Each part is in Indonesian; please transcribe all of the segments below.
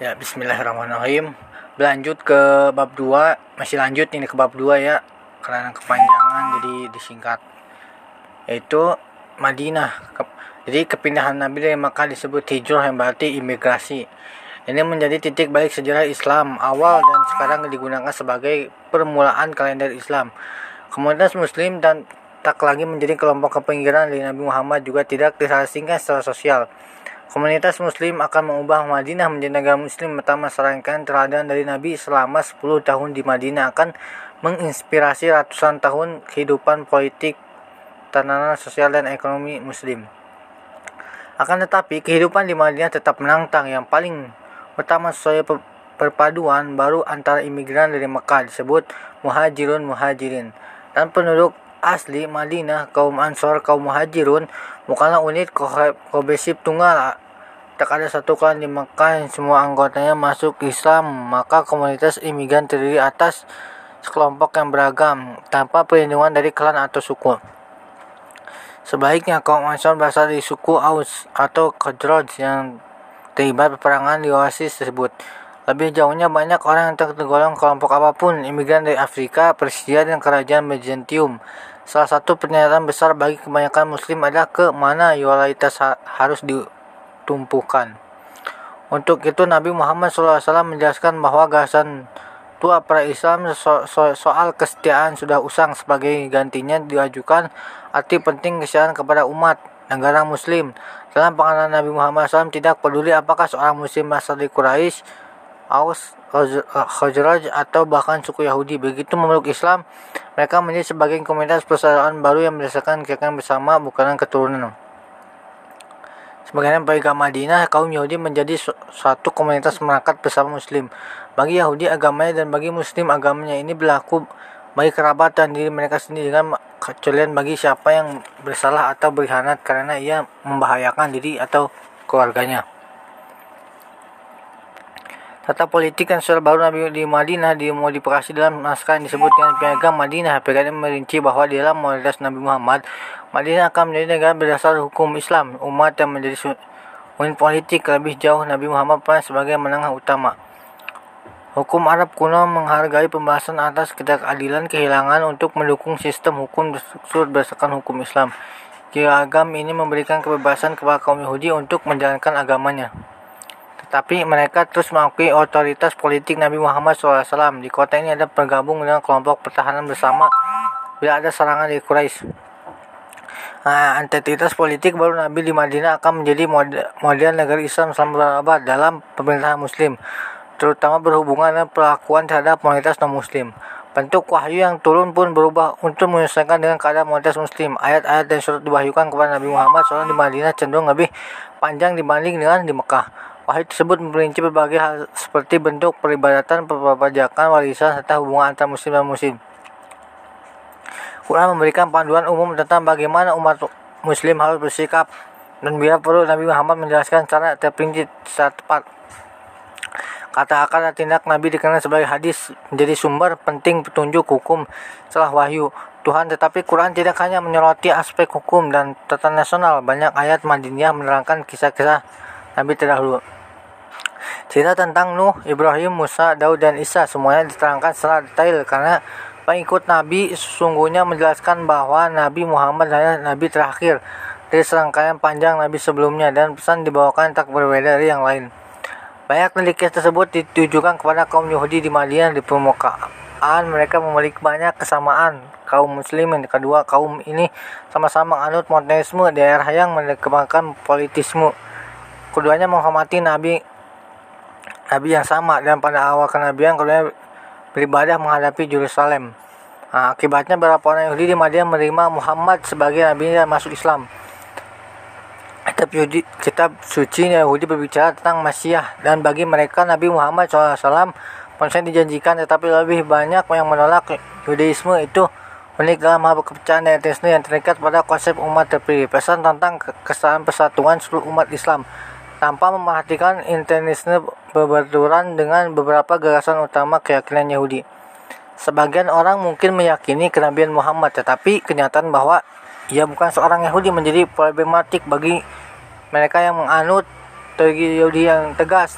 Ya, bismillahirrahmanirrahim. Berlanjut ke bab 2, masih lanjut ini ke bab 2 ya. Karena kepanjangan jadi disingkat. Yaitu Madinah. Jadi kepindahan Nabi dari Makkah disebut hijrah yang berarti imigrasi. Ini menjadi titik balik sejarah Islam awal dan sekarang digunakan sebagai permulaan kalender Islam. Komunitas muslim dan tak lagi menjadi kelompok kepinggiran dari Nabi Muhammad juga tidak disasingkan secara sosial. Komunitas muslim akan mengubah Madinah menjadi negara muslim pertama serangkaian teladan dari Nabi selama 10 tahun di Madinah akan menginspirasi ratusan tahun kehidupan politik, tatanan sosial dan ekonomi muslim. Akan tetapi kehidupan di Madinah tetap menantang yang paling pertama sesuai perpaduan baru antara imigran dari Mekah disebut muhajirun muhajirin dan penduduk asli Madinah kaum Ansor kaum muhajirun bukanlah unit kohesif tunggal tak ada satu klan di Mekah semua anggotanya masuk Islam, maka komunitas imigran terdiri atas sekelompok yang beragam tanpa perlindungan dari klan atau suku. Sebaliknya kaum Ansar berasal dari suku Aus atau Khazraj yang terlibat peperangan di oasis tersebut. Lebih jauhnya banyak orang yang tergolong kelompok apa pun, imigran dari Afrika, Persia, dan kerajaan Byzantium. Salah satu pernyataan besar bagi kebanyakan muslim adalah ke mana loyalitas harus di tumpukan. Untuk itu Nabi Muhammad SAW menjelaskan bahwa gagasan tua para Islam so so soal kesetiaan sudah usang sebagai gantinya diajukan arti penting kesetiaan kepada umat negara muslim. Dalam pengenalan Nabi Muhammad SAW tidak peduli apakah seorang muslim asal dari Quraisy, Aus, Khazraj atau bahkan suku Yahudi. Begitu memeluk Islam, mereka menjadi sebagai komunitas persaudaraan baru yang berdasarkan keyakinan bersama bukan keturunan. Sebagaimana bagi Madinah, kaum Yahudi menjadi suatu komunitas merakat bersama Muslim. Bagi Yahudi agamanya dan bagi Muslim agamanya ini berlaku bagi kerabat dan diri mereka sendiri dengan kecualian bagi siapa yang bersalah atau berkhianat karena ia membahayakan diri atau keluarganya. Tata politik dan sosial baru Nabi di Madinah dimodifikasi dalam naskah yang disebut dengan piagam Madinah. Piagam merinci bahwa di dalam modalitas Nabi Muhammad Madinah akan menjadi negara berdasar hukum Islam. Umat yang menjadi unit politik lebih jauh Nabi Muhammad pernah sebagai menengah utama. Hukum Arab kuno menghargai pembahasan atas ketidakadilan kehilangan untuk mendukung sistem hukum berdasarkan hukum Islam. Agam ini memberikan kebebasan kepada kaum Yahudi untuk menjalankan agamanya. Tetapi mereka terus mengakui otoritas politik Nabi Muhammad SAW. Di kota ini ada bergabung dengan kelompok pertahanan bersama bila ada serangan di Quraisy. Nah, politik baru Nabi di Madinah akan menjadi model negara Islam selama berabad dalam pemerintahan Muslim, terutama berhubungan dengan perlakuan terhadap komunitas non-Muslim. Bentuk wahyu yang turun pun berubah untuk menyesuaikan dengan keadaan komunitas Muslim. Ayat-ayat dan surat diwahyukan kepada Nabi Muhammad SAW di Madinah cenderung lebih panjang dibanding dengan di Mekah. Wahyu tersebut memperinci berbagai hal seperti bentuk peribadatan, perpajakan, warisan, serta hubungan antar Muslim dan Muslim. Quran memberikan panduan umum tentang bagaimana umat muslim harus bersikap dan bila perlu Nabi Muhammad menjelaskan cara terperinci secara tepat. Kata akal dan tindak Nabi dikenal sebagai hadis menjadi sumber penting petunjuk hukum setelah wahyu Tuhan tetapi Quran tidak hanya menyoroti aspek hukum dan tata nasional banyak ayat Madinah menerangkan kisah-kisah Nabi terdahulu cerita tentang Nuh, Ibrahim, Musa, Daud dan Isa semuanya diterangkan secara detail karena Pengikut Nabi sesungguhnya menjelaskan bahwa Nabi Muhammad adalah Nabi terakhir dari serangkaian panjang Nabi sebelumnya dan pesan dibawakan tak berbeda dari yang lain. Banyak dari tersebut ditujukan kepada kaum Yahudi di Madinah di permukaan mereka memiliki banyak kesamaan kaum muslimin kedua kaum ini sama-sama anut monoteisme daerah yang mengembangkan politisme keduanya menghormati nabi nabi yang sama dan pada awal kenabian keduanya beribadah menghadapi Yerusalem. Nah, akibatnya beberapa orang Yahudi di Madinah menerima Muhammad sebagai nabi dan masuk Islam. Kitab, Yahudi, kitab suci Yahudi berbicara tentang Mesiah dan bagi mereka Nabi Muhammad SAW konsep dijanjikan tetapi lebih banyak yang menolak Yudaisme itu unik dalam hal kepercayaan dan yang terikat pada konsep umat terpilih. Pesan tentang kesamaan persatuan seluruh umat Islam tanpa memperhatikan internisme berbenturan dengan beberapa gagasan utama keyakinan Yahudi. Sebagian orang mungkin meyakini kenabian Muhammad, tetapi kenyataan bahwa ia bukan seorang Yahudi menjadi problematik bagi mereka yang menganut teologi Yahudi yang tegas.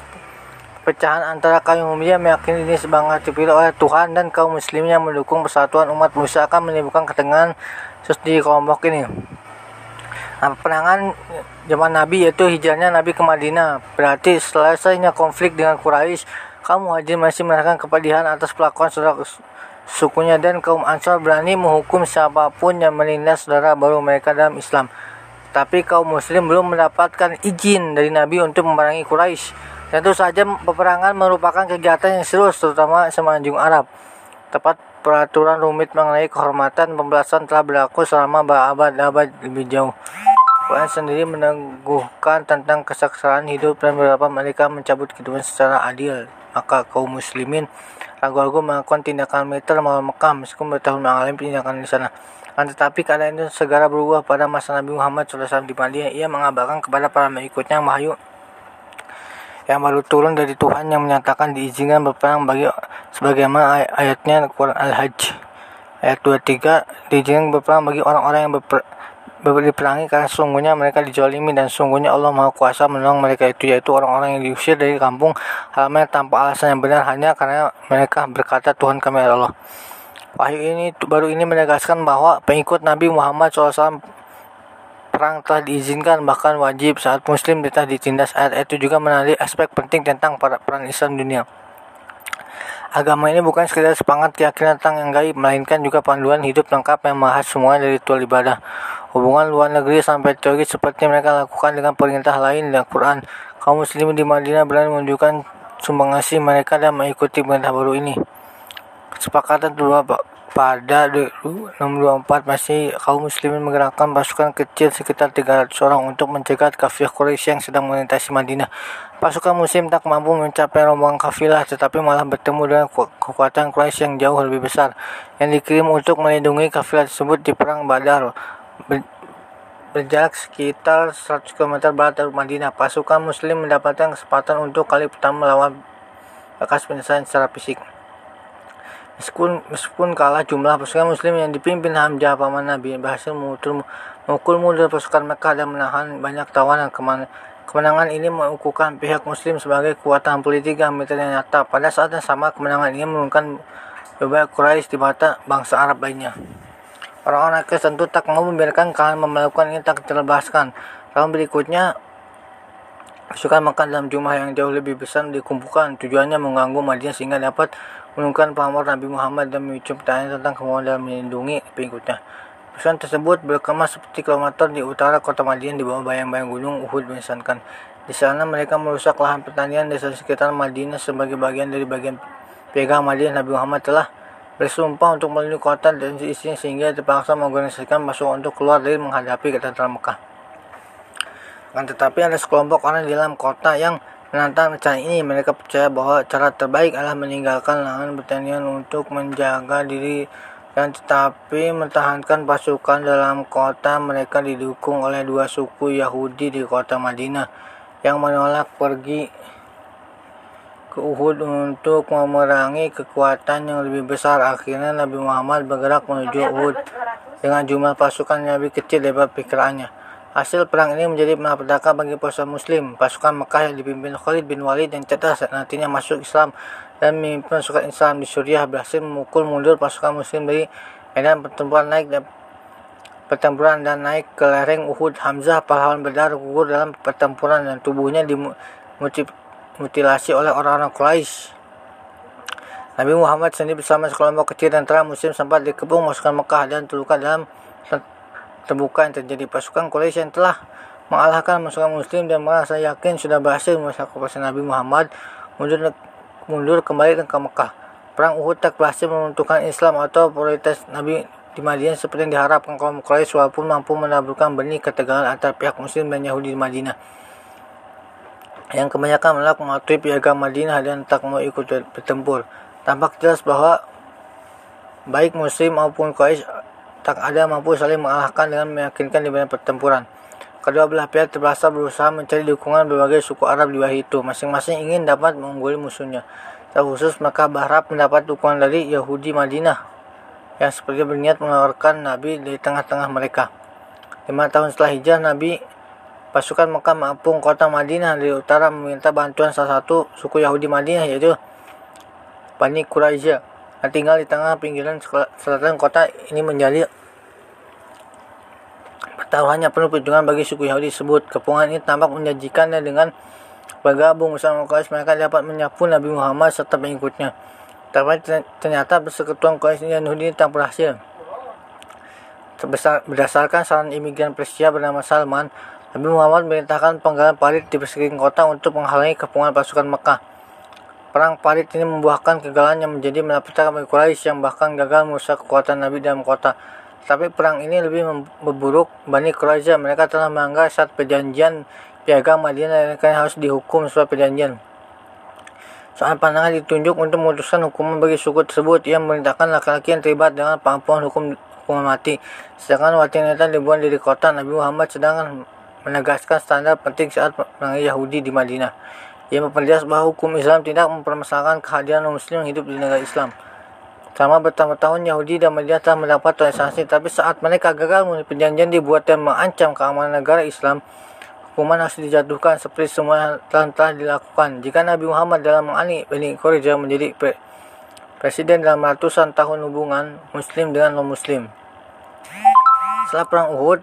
Perpecahan antara kaum umumnya meyakini ini sebagai dipilih oleh Tuhan dan kaum muslimnya mendukung persatuan umat manusia akan menimbulkan ketegangan terus di kelompok ini. Penangan zaman Nabi yaitu hijrahnya Nabi ke Madinah. Berarti selesainya konflik dengan Quraisy, kaum Muhajir masih merasakan kepedihan atas pelakuan saudara sukunya dan kaum Ansar berani menghukum siapa pun yang menindas saudara baru mereka dalam Islam. Tapi kaum muslim belum mendapatkan izin dari Nabi untuk memerangi Quraisy. Tentu saja peperangan merupakan kegiatan yang serius terutama semenanjung Arab. Tepat peraturan rumit mengenai kehormatan pembelasan telah berlaku selama berabad-abad lebih jauh. Quran sendiri meneguhkan tentang kesaksian hidup dan beberapa mereka mencabut kehidupan secara adil. Maka kaum muslimin ragu-ragu melakukan tindakan militer melawan Mekah meskipun bertahun mengalami tindakan di sana. Akan tetapi keadaan itu segera berubah pada masa Nabi Muhammad SAW di Madinah. Ia mengabarkan kepada para pengikutnya wahyu yang baru turun dari Tuhan yang menyatakan diizinkan berperang bagi sebagaimana ay ayatnya Quran Al-Hajj ayat 23 diizinkan berperang bagi orang-orang yang berper diperangi karena sungguhnya mereka dijolimi dan sungguhnya Allah Maha Kuasa menolong mereka itu yaitu orang-orang yang diusir dari kampung halaman tanpa alasan yang benar hanya karena mereka berkata Tuhan kami Allah. Wahyu ini baru ini menegaskan bahwa pengikut Nabi Muhammad SAW perang telah diizinkan bahkan wajib saat muslim telah ditindas ayat itu juga menandai aspek penting tentang para peran Islam dunia. Agama ini bukan sekedar semangat keyakinan tentang yang gaib, melainkan juga panduan hidup lengkap yang membahas semua dari ritual ibadah. Hubungan luar negeri sampai teori seperti mereka lakukan dengan perintah lain dalam Quran. Kaum muslim di Madinah berani menunjukkan sumbangasih mereka dan mengikuti perintah baru ini. Kesepakatan kedua pada 624 masih kaum muslimin menggerakkan pasukan kecil sekitar 300 orang untuk mencegat kafilah Quraisy yang sedang melintasi Madinah. Pasukan muslim tak mampu mencapai rombongan kafilah tetapi malah bertemu dengan kekuatan Quraisy yang jauh lebih besar yang dikirim untuk melindungi kafilah tersebut di perang Badar. Berjarak sekitar 100 km barat dari Madinah, pasukan muslim mendapatkan kesempatan untuk kali pertama melawan bekas penyelesaian secara fisik. Meskipun, meskipun kalah jumlah pasukan muslim yang dipimpin Hamzah paman Nabi berhasil memukul, memukul mundur pasukan Mekah dan menahan banyak tawanan kemenangan ini mengukuhkan pihak muslim sebagai kekuatan politik yang militer nyata. Pada saat yang sama kemenangan ini menurunkan beberapa Quraisy di mata bangsa Arab lainnya. Orang-orang Kristen tentu tak mau membiarkan kalian melakukan ini tak terlebaskan. Tahun berikutnya pasukan Mekah dalam jumlah yang jauh lebih besar dikumpulkan. Tujuannya mengganggu Madinah sehingga dapat menemukan pamor Nabi Muhammad dan memicu pertanyaan tentang kemauan dalam melindungi pengikutnya. Pesan tersebut berkemas seperti kilometer di utara kota Madinah di bawah bayang-bayang gunung Uhud menyesankan. Di sana mereka merusak lahan pertanian desa sekitar Madinah sebagai bagian dari bagian pegang Madinah Nabi Muhammad telah bersumpah untuk melindungi kota dan isinya sehingga terpaksa mengorganisasikan pasukan untuk keluar dari menghadapi ketentuan Mekah. Akan tetapi ada sekelompok orang di dalam kota yang Menantang rencana ini, mereka percaya bahwa cara terbaik adalah meninggalkan lahan pertanian untuk menjaga diri dan tetapi mempertahankan pasukan dalam kota mereka didukung oleh dua suku Yahudi di kota Madinah yang menolak pergi ke Uhud untuk memerangi kekuatan yang lebih besar. Akhirnya Nabi Muhammad bergerak menuju Uhud dengan jumlah pasukan yang lebih kecil daripada pikirannya. Hasil perang ini menjadi malapetaka bagi pasukan muslim. Pasukan Mekah yang dipimpin Khalid bin Walid yang cerdas nantinya masuk Islam dan memimpin pasukan Islam di Suriah berhasil memukul mundur pasukan muslim dari medan pertempuran naik dan pertempuran dan naik ke lereng Uhud. Hamzah pahlawan berdarah gugur dalam pertempuran dan tubuhnya dimutilasi oleh orang-orang Quraisy. Nabi Muhammad sendiri bersama sekelompok kecil dan terang muslim sempat dikepung pasukan Mekah dan terluka dalam terbuka yang terjadi pasukan Quraisy yang telah mengalahkan pasukan muslim dan merasa yakin sudah berhasil merusak pasukan Nabi Muhammad mundur mundur kembali ke Mekah. Perang Uhud tak berhasil menentukan Islam atau prioritas Nabi di Madinah seperti yang diharapkan kaum Quraisy walaupun mampu menaburkan benih ketegangan antara pihak muslim dan Yahudi di Madinah yang kebanyakan menolak mematuhi piagam Madinah dan tak mau ikut bertempur. Tampak jelas bahwa baik muslim maupun Quraisy tak ada mampu saling mengalahkan dengan meyakinkan di medan pertempuran. Kedua belah pihak terpaksa berusaha mencari dukungan berbagai suku Arab di wilayah itu. Masing-masing ingin dapat mengungguli musuhnya. Terkhusus maka berharap mendapat dukungan dari Yahudi Madinah yang seperti berniat mengeluarkan Nabi dari tengah-tengah mereka. Lima tahun setelah hijrah, Nabi pasukan Mekah mengepung kota Madinah di utara meminta bantuan salah satu suku Yahudi Madinah yaitu Bani Quraisy yang tinggal di tengah pinggiran selatan kota ini menjadi pertaruhannya penuh perjuangan bagi suku Yahudi tersebut. Kepungan ini tampak menjanjikannya dengan bergabung bersama Quraisy mereka dapat menyapu Nabi Muhammad serta pengikutnya. Tapi ternyata persekutuan Quraisy dan Yahudi tak berhasil. Berdasarkan saran imigran Persia bernama Salman, Nabi Muhammad memerintahkan penggalan parit di sekeliling kota untuk menghalangi kepungan pasukan Mekah. Perang parit ini membuahkan kegagalan yang menjadi malapetaka bagi Quraisy yang bahkan gagal merusak kekuatan Nabi dalam kota. Tapi perang ini lebih memburuk Bani Quraisy. Mereka telah melanggar saat perjanjian piagam Madinah dan harus dihukum sesuai perjanjian. Soal pandangan ditunjuk untuk memutuskan hukuman bagi suku tersebut. Ia memerintahkan laki-laki yang terlibat dengan pengampunan hukum hukuman mati. Sedangkan wanita dibuang dari kota Nabi Muhammad sedang menegaskan standar penting saat menangani Yahudi di Madinah. Ia memperjelas bahwa hukum Islam tidak mempermasalahkan kehadiran muslim yang hidup di negara Islam. Selama bertahun-tahun Yahudi dan Madinah telah mendapat toleransi, tapi saat mereka gagal memenuhi perjanjian dibuat dan mengancam keamanan negara Islam, hukuman harus dijatuhkan seperti semua yang telah, dilakukan. Jika Nabi Muhammad dalam mengani Bani Quraisy menjadi presiden dalam ratusan tahun hubungan muslim dengan non-muslim. Setelah perang Uhud,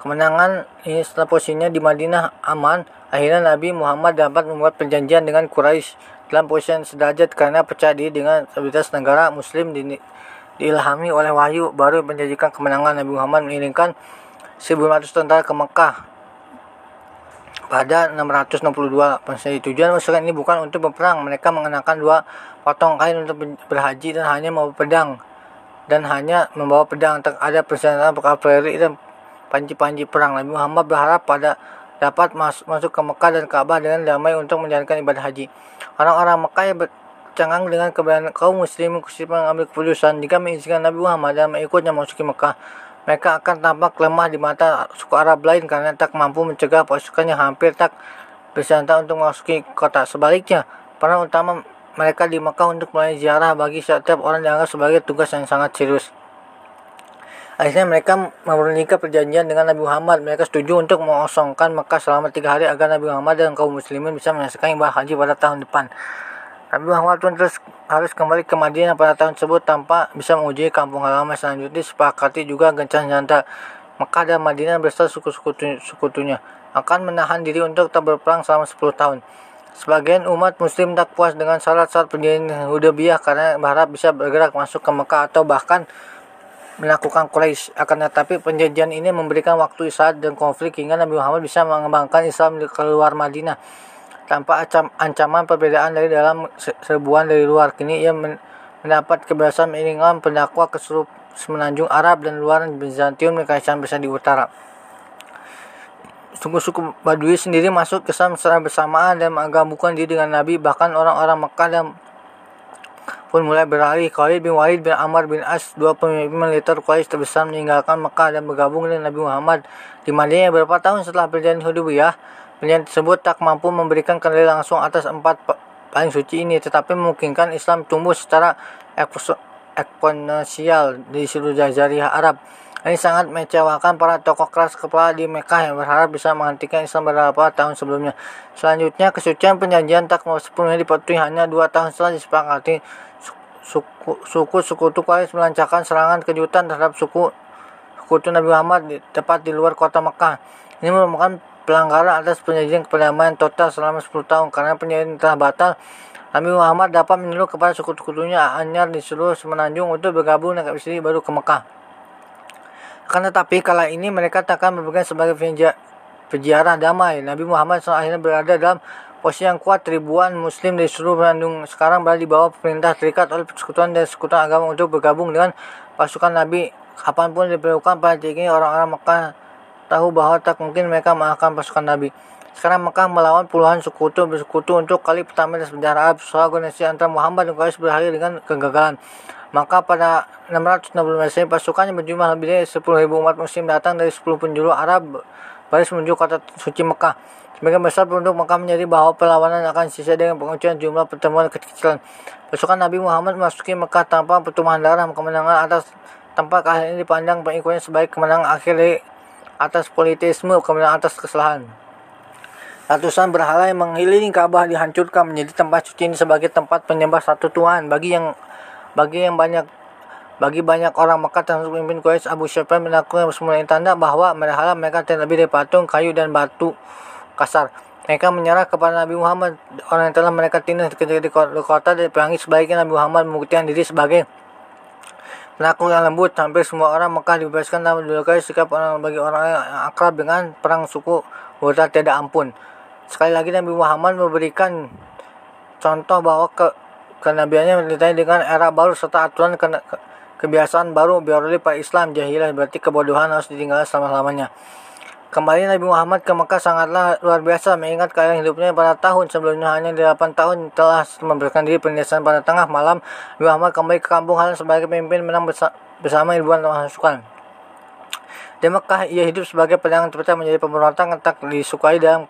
kemenangan ini setelah posisinya di Madinah aman, akhirnya Nabi Muhammad dapat membuat perjanjian dengan Quraisy dalam posisi sederajat karena percaya diri dengan stabilitas negara muslim di, diilhami oleh wahyu baru menjanjikan kemenangan. Nabi Muhammad mengirimkan 1500 tentara ke Mekah. Pada 662 Masehi. Tujuan pasukan ini bukan untuk berperang, mereka mengenakan dua potong kain untuk berhaji dan hanya membawa pedang. Dan hanya membawa pedang. Ada persyaratan kavaleri dan panji-panji perang. Nabi Muhammad berharap pada dapat mas masuk ke Mekah dan Ka'bah dengan damai untuk menjalankan ibadah haji. Orang-orang Mekah yang bercanggang dengan keberanian kaum muslim khusus mengambil keputusan jika mengizinkan Nabi Muhammad dan mengikutnya masuk ke Mekah. Mereka akan tampak lemah di mata suku Arab lain karena tak mampu mencegah pasukannya hampir tak bersantai untuk memasuki kota. Sebaliknya, peran utama mereka di Mekah untuk melayani ziarah bagi setiap orang dianggap sebagai tugas yang sangat serius. Akhirnya mereka mempernikah perjanjian dengan Nabi Muhammad. Mereka setuju untuk mengosongkan Mekah selama tiga hari agar Nabi Muhammad dan kaum muslimin bisa menyelesaikan ibadah haji pada tahun depan. Nabi Muhammad pun terus harus kembali ke Madinah pada tahun tersebut tanpa bisa menguji kampung halaman selanjutnya. Sepakati juga gencar nyata Mekah dan Madinah bersama suku-sukunya akan menahan diri untuk tak berperang selama 10 tahun. Sebagian umat muslim tak puas dengan syarat-syarat perjanjian Hudaybiyah karena berharap bisa bergerak masuk ke Mekah atau bahkan melakukan Quraisy. Akan tetapi perjanjian ini memberikan waktu istirahat dan konflik hingga Nabi Muhammad bisa mengembangkan Islam di keluar Madinah tanpa ancaman perbedaan dari dalam serbuan dari luar. Kini ia mendapat kebebasan mengingat pendakwa ke seluruh semenanjung Arab dan luar Bizantium dan besar di utara suku-suku Badui sendiri masuk ke Islam secara bersamaan dan menggabungkan diri dengan Nabi bahkan orang-orang Mekah dan pun mulai beralih. Khalid bin Walid bin Amr bin As dua pemimpin militer Quraisy terbesar meninggalkan Mekah dan bergabung dengan Nabi Muhammad di Madinah beberapa tahun setelah perjanjian Hudaybiyah perjanjian tersebut tak mampu memberikan kendali langsung atas empat paling suci ini tetapi memungkinkan Islam tumbuh secara eksponensial di seluruh jazirah Arab ini sangat mengecewakan para tokoh keras kepala di Mekah yang berharap bisa menghentikan Islam beberapa tahun sebelumnya. Selanjutnya, kesucian perjanjian tak sepenuhnya dipatuhi hanya dua tahun setelah disepakati. Suku sekutu Quraisy melancarkan serangan kejutan terhadap suku sekutu Nabi Muhammad di, tepat di luar kota Mekah. Ini merupakan pelanggaran atas perjanjian perdamaian total selama 10 tahun karena perjanjian telah batal. Nabi Muhammad dapat menyuruh kepada suku-sukunya anyar di seluruh semenanjung untuk bergabung dengan istri baru ke Mekah. Akan tetapi kala ini mereka takkan berpegang sebagai peziarah damai. Nabi Muhammad SAW akhirnya berada dalam posisi yang kuat ribuan muslim di seluruh Bandung sekarang berada di bawah perintah terikat oleh persekutuan dan sekutuan agama untuk bergabung dengan pasukan Nabi kapan pun diperlukan pada ini orang-orang Mekah tahu bahwa tak mungkin mereka mengalahkan pasukan Nabi. Sekarang Mekah melawan puluhan sekutu bersekutu untuk kali pertama dalam sejarah Arab. Soal antara Muhammad dan Quraisy berakhir dengan kegagalan. Maka pada 660 Masehi pasukannya berjumlah lebih dari 10.000 umat muslim datang dari 10 penjuru Arab baris menuju kota suci Mekah. Sebagian besar penduduk Mekah menjadi bahwa perlawanan akan sisa dengan penguncian jumlah pertemuan kecil-kecilan. Pasukan Nabi Muhammad memasuki Mekah tanpa pertumbuhan darah kemenangan atas tanpa keahlian dipandang pengikutnya sebagai kemenangan akhir atas politisme, kemudian atas kesalahan. Ratusan berhala yang mengelilingi Ka'bah dihancurkan menjadi tempat suci ini sebagai tempat penyembah satu Tuhan. Bagi yang bagi yang banyak bagi banyak orang Mekah termasuk pemimpin Quraisy Abu Sufyan melakukan semua tanda bahwa berhala mereka terlebih dari patung, kayu dan batu kasar. Mereka menyerah kepada Nabi Muhammad orang yang telah mereka tindas ketika di kota dan perangi sebaiknya Nabi Muhammad membuktikan diri sebagai Pelaku yang lembut, hampir semua orang Mekah dibebaskan dalam dua kali sikap orang bagi orang yang akrab dengan perang suku berita tidak ampun. Sekali lagi Nabi Muhammad memberikan contoh bahwa ke kenabiannya ditanya dengan era baru serta aturan ke, ke, kebiasaan baru biarlah Pak Islam jahilah berarti kebodohan harus ditinggalkan selama-lamanya. Kembali Nabi Muhammad ke Mekah sangatlah luar biasa mengingat keadaan hidupnya pada tahun sebelumnya hanya 8 tahun telah memberikan diri penindasan pada tengah malam Nabi Muhammad kembali ke kampung halaman sebagai pemimpin menang bersama ribuan pasukan. Di Mekah ia hidup sebagai pedagang terpercaya menjadi pemberontak tak disukai dalam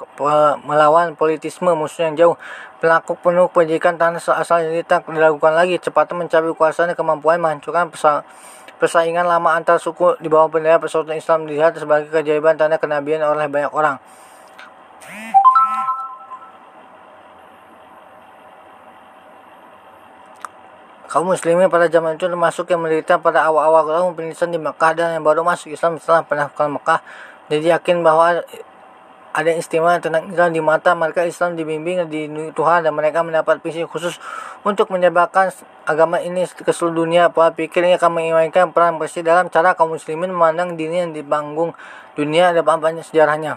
melawan politisme musuh yang jauh. Pelaku penuh pendidikan tanah asal yang tak dilakukan lagi cepatnya mencapai kuasanya kemampuan menghancurkan pesawat Persaingan lama antar suku di bawah bendera Persatuan Islam dilihat sebagai keajaiban tanda kenabian oleh banyak orang. Kaum muslimin pada zaman itu termasuk yang menderita pada awal-awal tahun penindasan di Mekah dan yang baru masuk Islam setelah penaklukan Mekah. Jadi yakin bahwa ada istimewa tentang Islam di mata mereka Islam dibimbing di Tuhan dan mereka mendapat visi khusus untuk menyebarkan agama ini ke seluruh dunia. Pola pikir ini akan mengimainkan peran bersih dalam cara kaum muslimin memandang dini yang di panggung dunia ada banyak sejarahnya.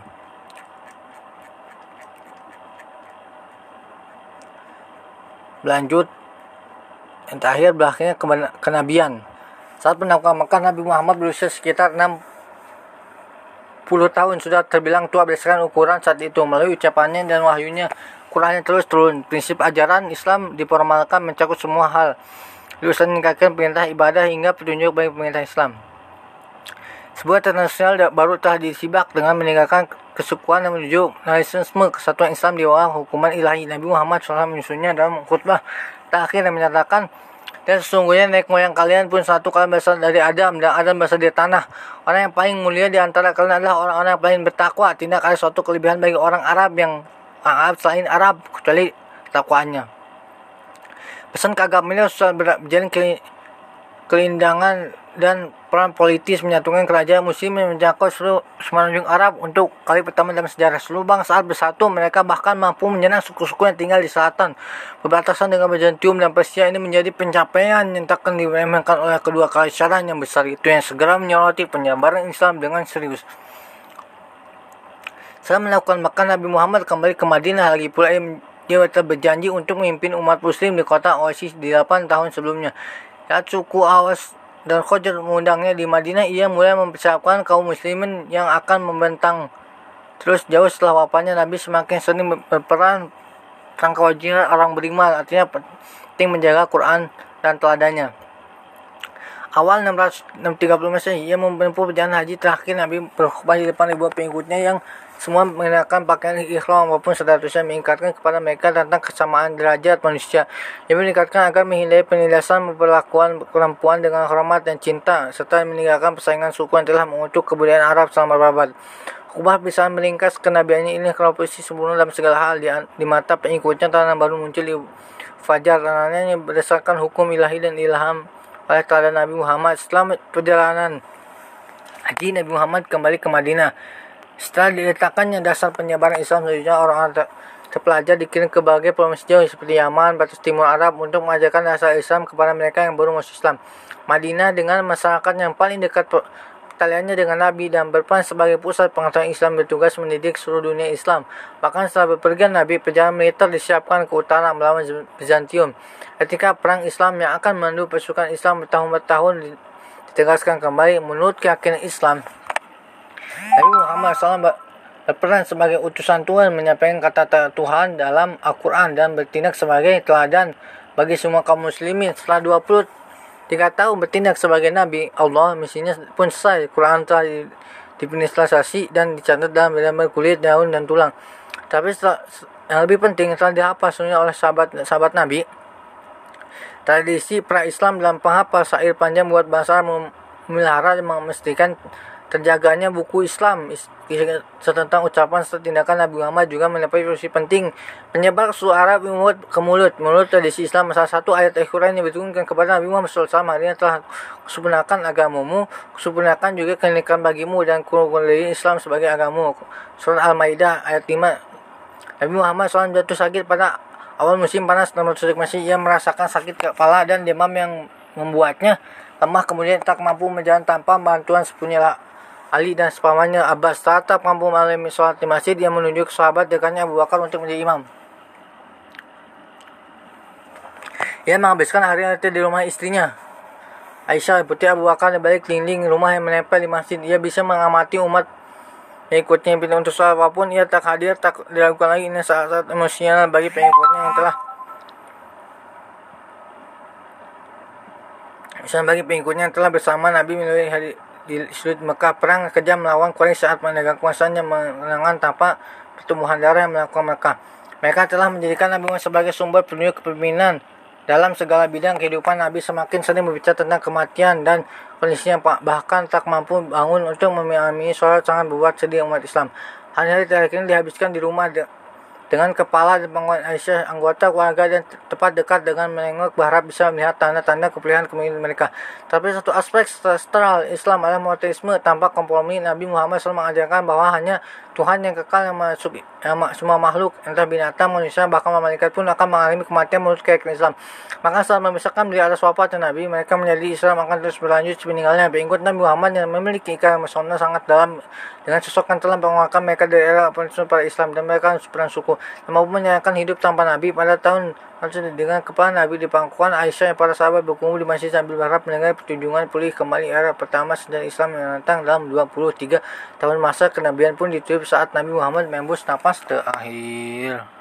Lanjut yang terakhir berakhirnya kenabian saat penaklukan Mekah Nabi Muhammad berusia sekitar 6 tahun sudah terbilang tua berdasarkan ukuran saat itu. Melalui ucapannya dan wahyunya, Qurannya terus turun. Prinsip ajaran Islam diformalkan mencakup semua hal. Diusahakan meningkatkan perintah ibadah hingga petunjuk bagi pemerintah Islam. Sebuah internasional baru telah disibak dengan meninggalkan kesukuan dan menuju nasionalisme kesatuan Islam di bawah hukuman ilahi. Nabi Muhammad SAW menyusunnya dalam khutbah terakhir dan menyatakan dan sesungguhnya nenek moyang kalian pun satu kalian berasal dari Adam dan Adam berasal dari tanah. Orang yang paling mulia di antara kalian adalah orang-orang yang paling bertakwa. Tidak ada suatu kelebihan bagi orang Arab yang Arab selain Arab kecuali takwaannya. Pesan kagak miliar berjalan ke kelindangan dan peran politis menyatukan kerajaan muslim yang menjangkau seluruh semenanjung Arab untuk kali pertama dalam sejarah. Seluruh bangsa saat bersatu mereka bahkan mampu menyenang suku-suku yang tinggal di selatan. Berbatasan dengan Byzantium dan Persia ini menjadi pencapaian yang takkan diremehkan oleh kedua kaisaran yang besar. Itu yang segera menyoroti penyebaran Islam dengan serius. Setelah melakukan makan Nabi Muhammad kembali ke Madinah. Lagi pula dia berjanji untuk memimpin umat muslim di kota Oasis di 8 tahun sebelumnya. Saat suku Awas dan Khojar mengundangnya di Madinah, ia mulai mempersiapkan kaum muslimin yang akan membentang. Terus jauh setelah wafatnya Nabi semakin sering berperan tentang kewajiban orang beriman, artinya penting menjaga Quran dan teladannya. Awal 630 Masehi, ia menempuh perjalanan haji terakhir Nabi berkhutbah di depan ribuan pengikutnya yang semua mengenakan pakaian ikhram maupun statusnya meningkatkan kepada mereka tentang kesamaan derajat manusia. Ia meningkatkan agar menghindari penindasan perlakuan perempuan dengan hormat dan cinta serta meninggalkan persaingan suku yang telah mengutuk kebudayaan Arab selama berabad. Kubah bisa melingkas kenabiannya ini kalau posisi sempurna dalam segala hal di, di mata pengikutnya tanah baru muncul di fajar tanahnya berdasarkan hukum ilahi dan ilham oleh teladan Nabi Muhammad. Setelah perjalanan. Haji Nabi Muhammad kembali ke Madinah. Setelah diletakkannya dasar penyebaran Islam selanjutnya orang-orang terpelajar dikirim ke berbagai provinsi jauh seperti Yaman, batas timur Arab untuk mengajarkan dasar Islam kepada mereka yang baru masuk Islam. Madinah dengan masyarakat yang paling dekat pertaliannya dengan Nabi dan berperan sebagai pusat pengetahuan Islam bertugas mendidik seluruh dunia Islam. Bahkan setelah berpergian Nabi, perjalanan militer disiapkan ke utara melawan Byzantium. Ketika perang Islam yang akan memandu pasukan Islam bertahun-tahun ditegaskan kembali menurut keyakinan Islam Nabi Muhammad SAW berperan sebagai utusan Tuhan menyampaikan kata Tuhan dalam Al-Quran dan bertindak sebagai teladan bagi semua kaum muslimin setelah 23 tahun bertindak sebagai Nabi Allah misinya pun selesai. Quran telah dipinisialisasi dan dicatat dalam benar kulit, daun dan tulang. Tapi setelah, yang lebih penting telah dihafal sebenarnya oleh sahabat sahabat Nabi. Tradisi pra-Islam dalam penghafal syair panjang buat bangsa memelihara dan memastikan terjaganya buku Islam. Tentang ucapan serta tindakan Nabi Muhammad juga mendapat posisi penting. Penyebar suara mulut ke mulut. Menurut tradisi Islam salah satu ayat Al-Quran yang diturunkan kepada Nabi Muhammad SAW hari telah kusempurnakan agamamu kusempurnakan juga kenikmatan bagimu dan kurang Islam sebagai agamamu. Surah Al-Maidah ayat 5 Nabi Muhammad SAW jatuh sakit pada awal musim panas namun masih ia merasakan sakit kepala dan demam yang membuatnya lemah kemudian tak mampu menjalan tanpa bantuan sepunya Ali dan sepamannya Abbas tetap mampu mengalami sholat di masjid yang menunjuk sahabat dekatnya Abu Bakar untuk menjadi imam. Ia menghabiskan hari itu di rumah istrinya. Aisyah putri Abu Bakar balik keliling rumah yang menempel di masjid. Ia bisa mengamati umat yang ikutnya untuk sholat apa pun. Ia tak hadir, tak dilakukan lagi. Ini saat-saat emosional bagi pengikutnya yang telah Misalnya bagi pengikutnya yang telah bersama Nabi melalui hari di sudut Mekah perang kejam melawan Quraisy saat menegak kuasanya menangan tanpa pertumbuhan darah yang melakukan Mekah. Mereka telah menjadikan Nabi Muhammad sebagai sumber petunjuk kepemimpinan dalam segala bidang kehidupan Nabi semakin sering berbicara tentang kematian dan kondisinya bahkan tak mampu bangun untuk memahami sholat sangat buat sedih umat Islam. Hari-hari terakhir ini dihabiskan di rumah dengan kepala dan penguat Aisyah anggota keluarga dan tepat dekat dengan menengok berharap bisa melihat tanda-tanda kepilihan kemungkinan mereka. Tapi satu aspek struktural Islam adalah monoteisme tanpa kompromi Nabi Muhammad SAW mengajarkan bahwa hanya Tuhan yang kekal yang masuk yang semua makhluk entah binatang manusia bahkan malaikat pun akan mengalami kematian menurut keyakinan Islam. Maka saat memisahkan dari atas wafat Nabi mereka menjadi Islam akan terus berlanjut sepeninggalnya. Pengikut Nabi Muhammad yang memiliki ikatan emosional sangat dalam dengan sosok yang telah menguatkan mereka dari era para Islam dan mereka perang suku yang mampu menyayangkan hidup tanpa Nabi pada tahun dengan kepala Nabi di pangkuan Aisyah yang para sahabat berkumpul di masjid sambil berharap mendengar pertunjukan pulih kembali era pertama sejarah Islam yang datang dalam 23 tahun masa kenabian pun ditutup saat Nabi Muhammad membus nafas terakhir.